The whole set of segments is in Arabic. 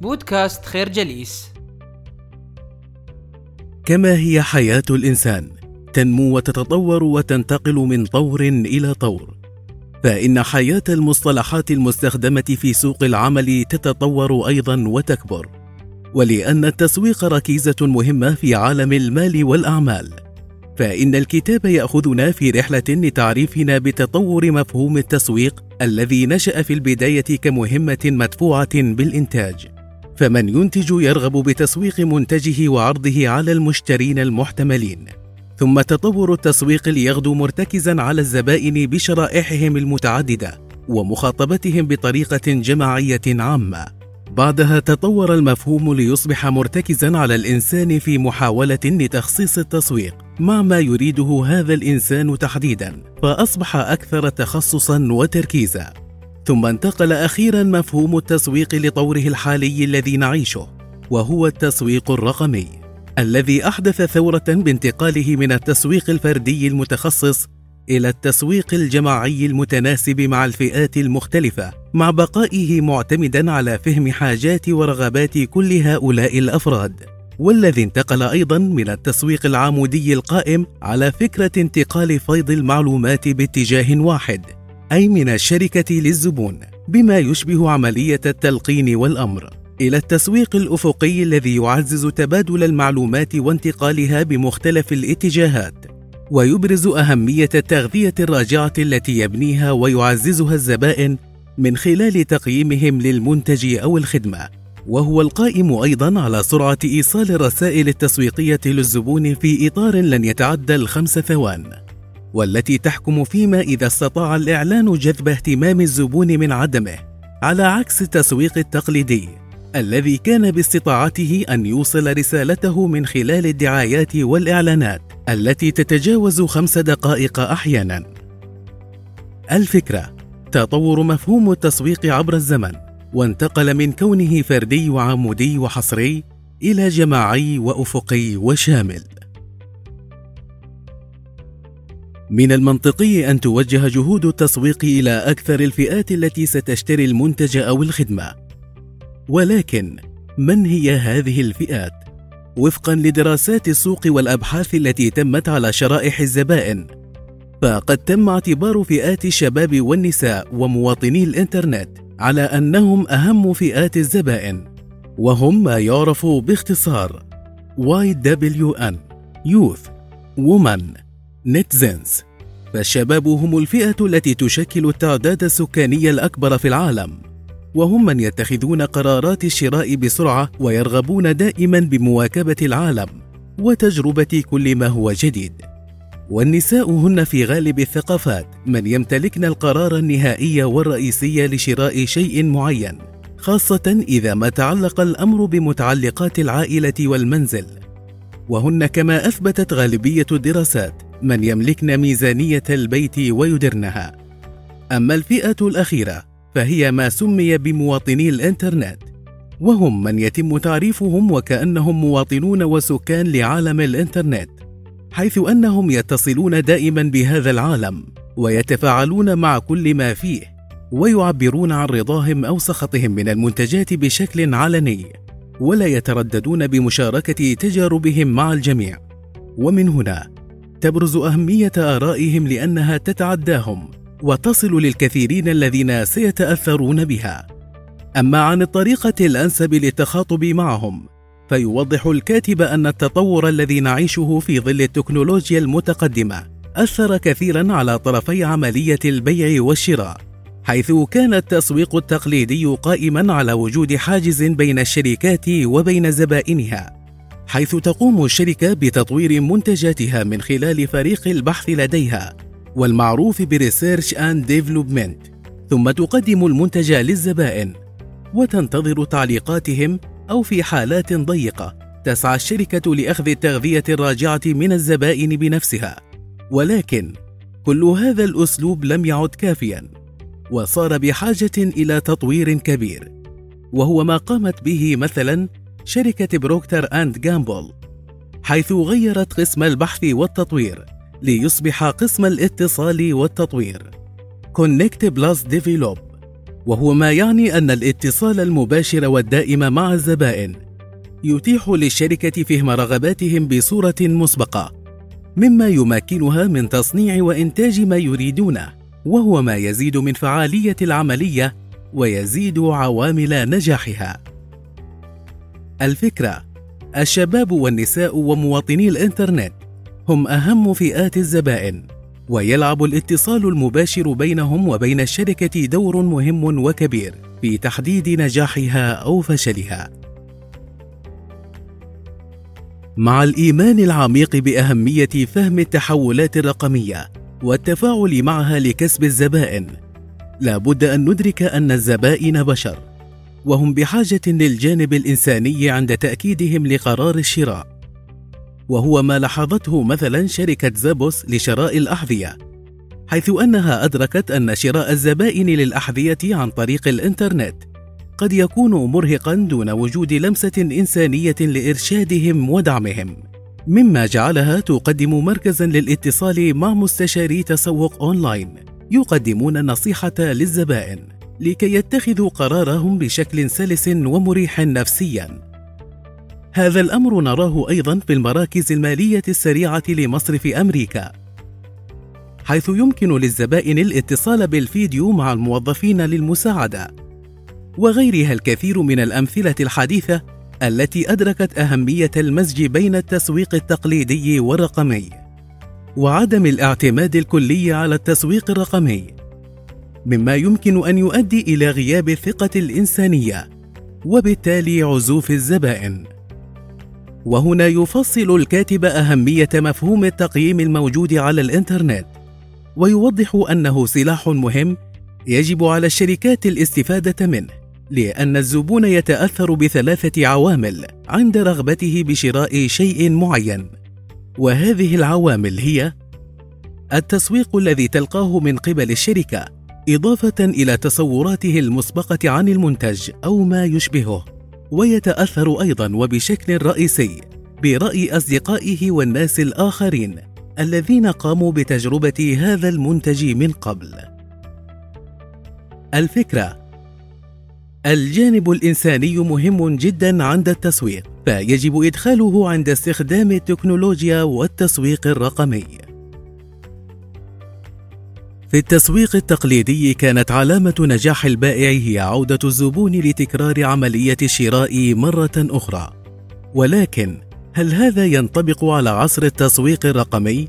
بودكاست خير جليس. كما هي حياة الإنسان تنمو وتتطور وتنتقل من طور إلى طور. فإن حياة المصطلحات المستخدمة في سوق العمل تتطور أيضا وتكبر. ولأن التسويق ركيزة مهمة في عالم المال والأعمال. فإن الكتاب يأخذنا في رحلة لتعريفنا بتطور مفهوم التسويق الذي نشأ في البداية كمهمة مدفوعة بالإنتاج. فمن ينتج يرغب بتسويق منتجه وعرضه على المشترين المحتملين. ثم تطور التسويق ليغدو مرتكزا على الزبائن بشرائحهم المتعددة ومخاطبتهم بطريقة جماعية عامة. بعدها تطور المفهوم ليصبح مرتكزا على الإنسان في محاولة لتخصيص التسويق مع ما يريده هذا الإنسان تحديدا فأصبح أكثر تخصصا وتركيزا. ثم انتقل أخيرا مفهوم التسويق لطوره الحالي الذي نعيشه وهو التسويق الرقمي الذي أحدث ثورة بانتقاله من التسويق الفردي المتخصص إلى التسويق الجماعي المتناسب مع الفئات المختلفة مع بقائه معتمدا على فهم حاجات ورغبات كل هؤلاء الأفراد والذي انتقل أيضا من التسويق العمودي القائم على فكرة انتقال فيض المعلومات باتجاه واحد. أي من الشركة للزبون بما يشبه عملية التلقين والأمر إلى التسويق الأفقي الذي يعزز تبادل المعلومات وانتقالها بمختلف الاتجاهات ويبرز أهمية التغذية الراجعة التي يبنيها ويعززها الزبائن من خلال تقييمهم للمنتج أو الخدمة. وهو القائم أيضا على سرعة إيصال الرسائل التسويقية للزبون في إطار لن يتعدى الخمس ثوان. والتي تحكم فيما إذا استطاع الإعلان جذب اهتمام الزبون من عدمه على عكس التسويق التقليدي الذي كان باستطاعته أن يوصل رسالته من خلال الدعايات والإعلانات التي تتجاوز خمس دقائق أحيانا. الفكرة تطور مفهوم التسويق عبر الزمن وانتقل من كونه فردي وعمودي وحصري إلى جماعي وأفقي وشامل. من المنطقي أن توجه جهود التسويق إلى أكثر الفئات التي ستشتري المنتج أو الخدمة. ولكن من هي هذه الفئات؟ وفقا لدراسات السوق والأبحاث التي تمت على شرائح الزبائن فقد تم اعتبار فئات الشباب والنساء ومواطني الإنترنت على أنهم أهم فئات الزبائن وهم ما يعرف باختصار YWN Youth Woman نتزنز. فالشباب هم الفئة التي تشكل التعداد السكاني الأكبر في العالم. وهم من يتخذون قرارات الشراء بسرعة ويرغبون دائما بمواكبة العالم وتجربة كل ما هو جديد. والنساء هن في غالب الثقافات من يمتلكن القرار النهائي والرئيسي لشراء شيء معين خاصة إذا ما تعلق الأمر بمتعلقات العائلة والمنزل. وهن كما أثبتت غالبية الدراسات من يملكن ميزانية البيت ويدرنها. أما الفئة الأخيرة فهي ما سمي بمواطني الإنترنت. وهم من يتم تعريفهم وكأنهم مواطنون وسكان لعالم الإنترنت حيث أنهم يتصلون دائما بهذا العالم ويتفاعلون مع كل ما فيه ويعبرون عن رضاهم أو سخطهم من المنتجات بشكل علني. ولا يترددون بمشاركة تجاربهم مع الجميع. ومن هنا تبرز أهمية آرائهم لأنها تتعداهم وتصل للكثيرين الذين سيتأثرون بها. أما عن الطريقة الأنسب للتخاطب معهم فيوضح الكاتب أن التطور الذي نعيشه في ظل التكنولوجيا المتقدمة أثر كثيرا على طرفي عملية البيع والشراء. حيث كان التسويق التقليدي قائما على وجود حاجز بين الشركات وبين زبائنها حيث تقوم الشركة بتطوير منتجاتها من خلال فريق البحث لديها والمعروف ب research and development ثم تقدم المنتج للزبائن وتنتظر تعليقاتهم أو في حالات ضيقة تسعى الشركة لأخذ التغذية الراجعة من الزبائن بنفسها. ولكن كل هذا الأسلوب لم يعد كافيا. وصار بحاجة إلى تطوير كبير. وهو ما قامت به مثلا شركة بروكتر أند جامبل حيث غيرت قسم البحث والتطوير ليصبح قسم الاتصال والتطوير. Connect Plus Develop وهو ما يعني أن الاتصال المباشر والدائم مع الزبائن يتيح للشركة فهم رغباتهم بصورة مسبقة مما يمكنها من تصنيع وإنتاج ما يريدونه. وهو ما يزيد من فعالية العملية ويزيد عوامل نجاحها الفكرة الشباب والنساء ومواطني الإنترنت هم أهم فئات الزبائن ويلعب الاتصال المباشر بينهم وبين الشركة دور مهم وكبير في تحديد نجاحها أو فشلها. مع الإيمان العميق بأهمية فهم التحولات الرقمية والتفاعل معها لكسب الزبائن، لا بد أن ندرك أن الزبائن بشر، وهم بحاجة للجانب الإنساني عند تأكيدهم لقرار الشراء. وهو ما لاحظته مثلا شركة زابوس لشراء الأحذية حيث أنها أدركت أن شراء الزبائن للأحذية عن طريق الإنترنت قد يكون مرهقا دون وجود لمسة إنسانية لإرشادهم ودعمهم مما جعلها تقدم مركزا للاتصال مع مستشاري تسوق أونلاين يقدمون النصيحة للزبائن لكي يتخذوا قرارهم بشكل سلس ومريح نفسيا. هذا الأمر نراه أيضا في المراكز المالية السريعة لمصرف أمريكا. حيث يمكن للزبائن الاتصال بالفيديو مع الموظفين للمساعدة وغيرها الكثير من الأمثلة الحديثة التي أدركت أهمية المزج بين التسويق التقليدي والرقمي وعدم الاعتماد الكلي على التسويق الرقمي مما يمكن أن يؤدي إلى غياب الثقة الإنسانية وبالتالي عزوف الزبائن. وهنا يفصل الكاتب أهمية مفهوم التقييم الموجود على الإنترنت ويوضح أنه سلاح مهم يجب على الشركات الاستفادة منه. لأن الزبون يتأثر بثلاثة عوامل عند رغبته بشراء شيء معين. وهذه العوامل هي التسويق الذي تلقاه من قبل الشركة إضافة إلى تصوراته المسبقة عن المنتج أو ما يشبهه. ويتأثر أيضا وبشكل رئيسي برأي أصدقائه والناس الآخرين الذين قاموا بتجربة هذا المنتج من قبل. الفكرة الجانب الإنساني مهم جدا عند التسويق فيجب إدخاله عند استخدام التكنولوجيا والتسويق الرقمي في التسويق التقليدي كانت علامة نجاح البائع هي عودة الزبون لتكرار عملية الشراء مرة أخرى. ولكن هل هذا ينطبق على عصر التسويق الرقمي؟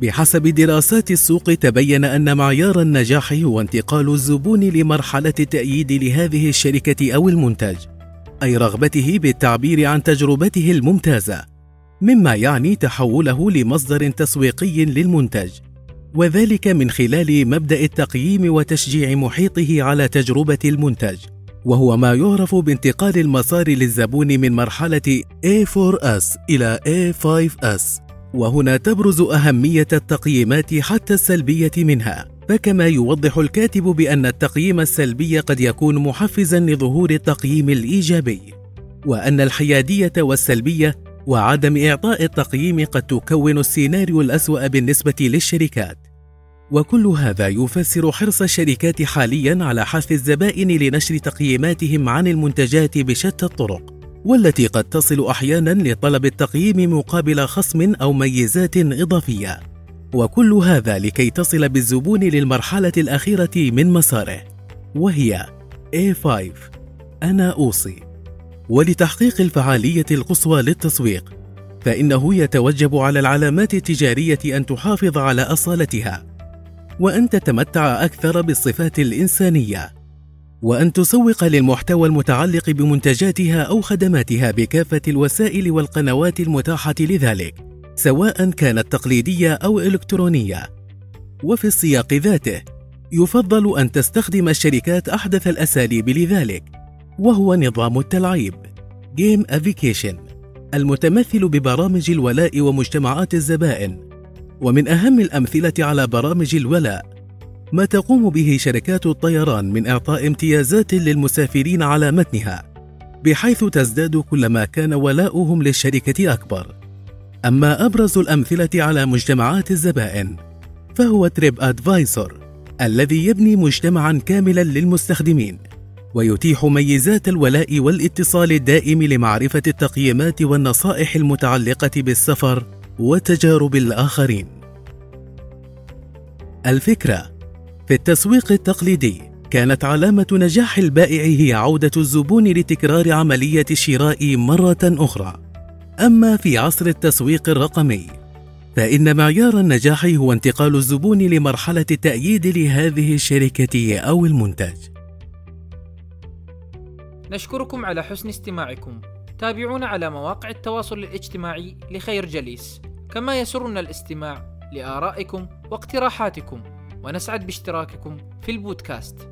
بحسب دراسات السوق تبين أن معيار النجاح هو انتقال الزبون لمرحلة التأييد لهذه الشركة أو المنتج، أي رغبته بالتعبير عن تجربته الممتازة، مما يعني تحوله لمصدر تسويقي للمنتج. وذلك من خلال مبدأ التقييم وتشجيع محيطه على تجربة المنتج وهو ما يعرف بانتقال المسار للزبون من مرحلة A4S إلى A5S وهنا تبرز أهمية التقييمات حتى السلبية منها. فكما يوضح الكاتب بأن التقييم السلبي قد يكون محفزا لظهور التقييم الإيجابي. وأن الحيادية والسلبية وعدم إعطاء التقييم قد تكون السيناريو الأسوأ بالنسبة للشركات. وكل هذا يفسر حرص الشركات حاليا على حث الزبائن لنشر تقييماتهم عن المنتجات بشتى الطرق. والتي قد تصل أحيانا لطلب التقييم مقابل خصم أو ميزات إضافية. وكل هذا لكي تصل بالزبون للمرحلة الأخيرة من مساره وهي A5 أنا أوصي. ولتحقيق الفعالية القصوى للتسويق فإنه يتوجب على العلامات التجارية أن تحافظ على أصالتها. وأن تتمتع أكثر بالصفات الإنسانية. وأن تسوق للمحتوى المتعلق بمنتجاتها أو خدماتها بكافة الوسائل والقنوات المتاحة لذلك سواء كانت تقليدية أو إلكترونية. وفي السياق ذاته يفضل أن تستخدم الشركات أحدث الأساليب لذلك وهو نظام التلعيب gamification المتمثل ببرامج الولاء ومجتمعات الزبائن. ومن أهم الأمثلة على برامج الولاء ما تقوم به شركات الطيران من إعطاء امتيازات للمسافرين على متنها بحيث تزداد كلما كان ولاؤهم للشركة أكبر. أما أبرز الأمثلة على مجتمعات الزبائن فهو TripAdvisor الذي يبني مجتمعا كاملا للمستخدمين ويتيح ميزات الولاء والاتصال الدائم لمعرفة التقييمات والنصائح المتعلقة بالسفر وتجارب الآخرين الفكرة في التسويق التقليدي كانت علامة نجاح البائع هي عودة الزبون لتكرار عملية الشراء مرة أخرى. أما في عصر التسويق الرقمي فإن معيار النجاح هو انتقال الزبون لمرحلة التأييد لهذه الشركة أو المنتج. نشكركم على حسن استماعكم. تابعونا على مواقع التواصل الاجتماعي لخير جليس. كما يسرنا الاستماع لآرائكم واقتراحاتكم. ونسعد باشتراككم في البودكاست.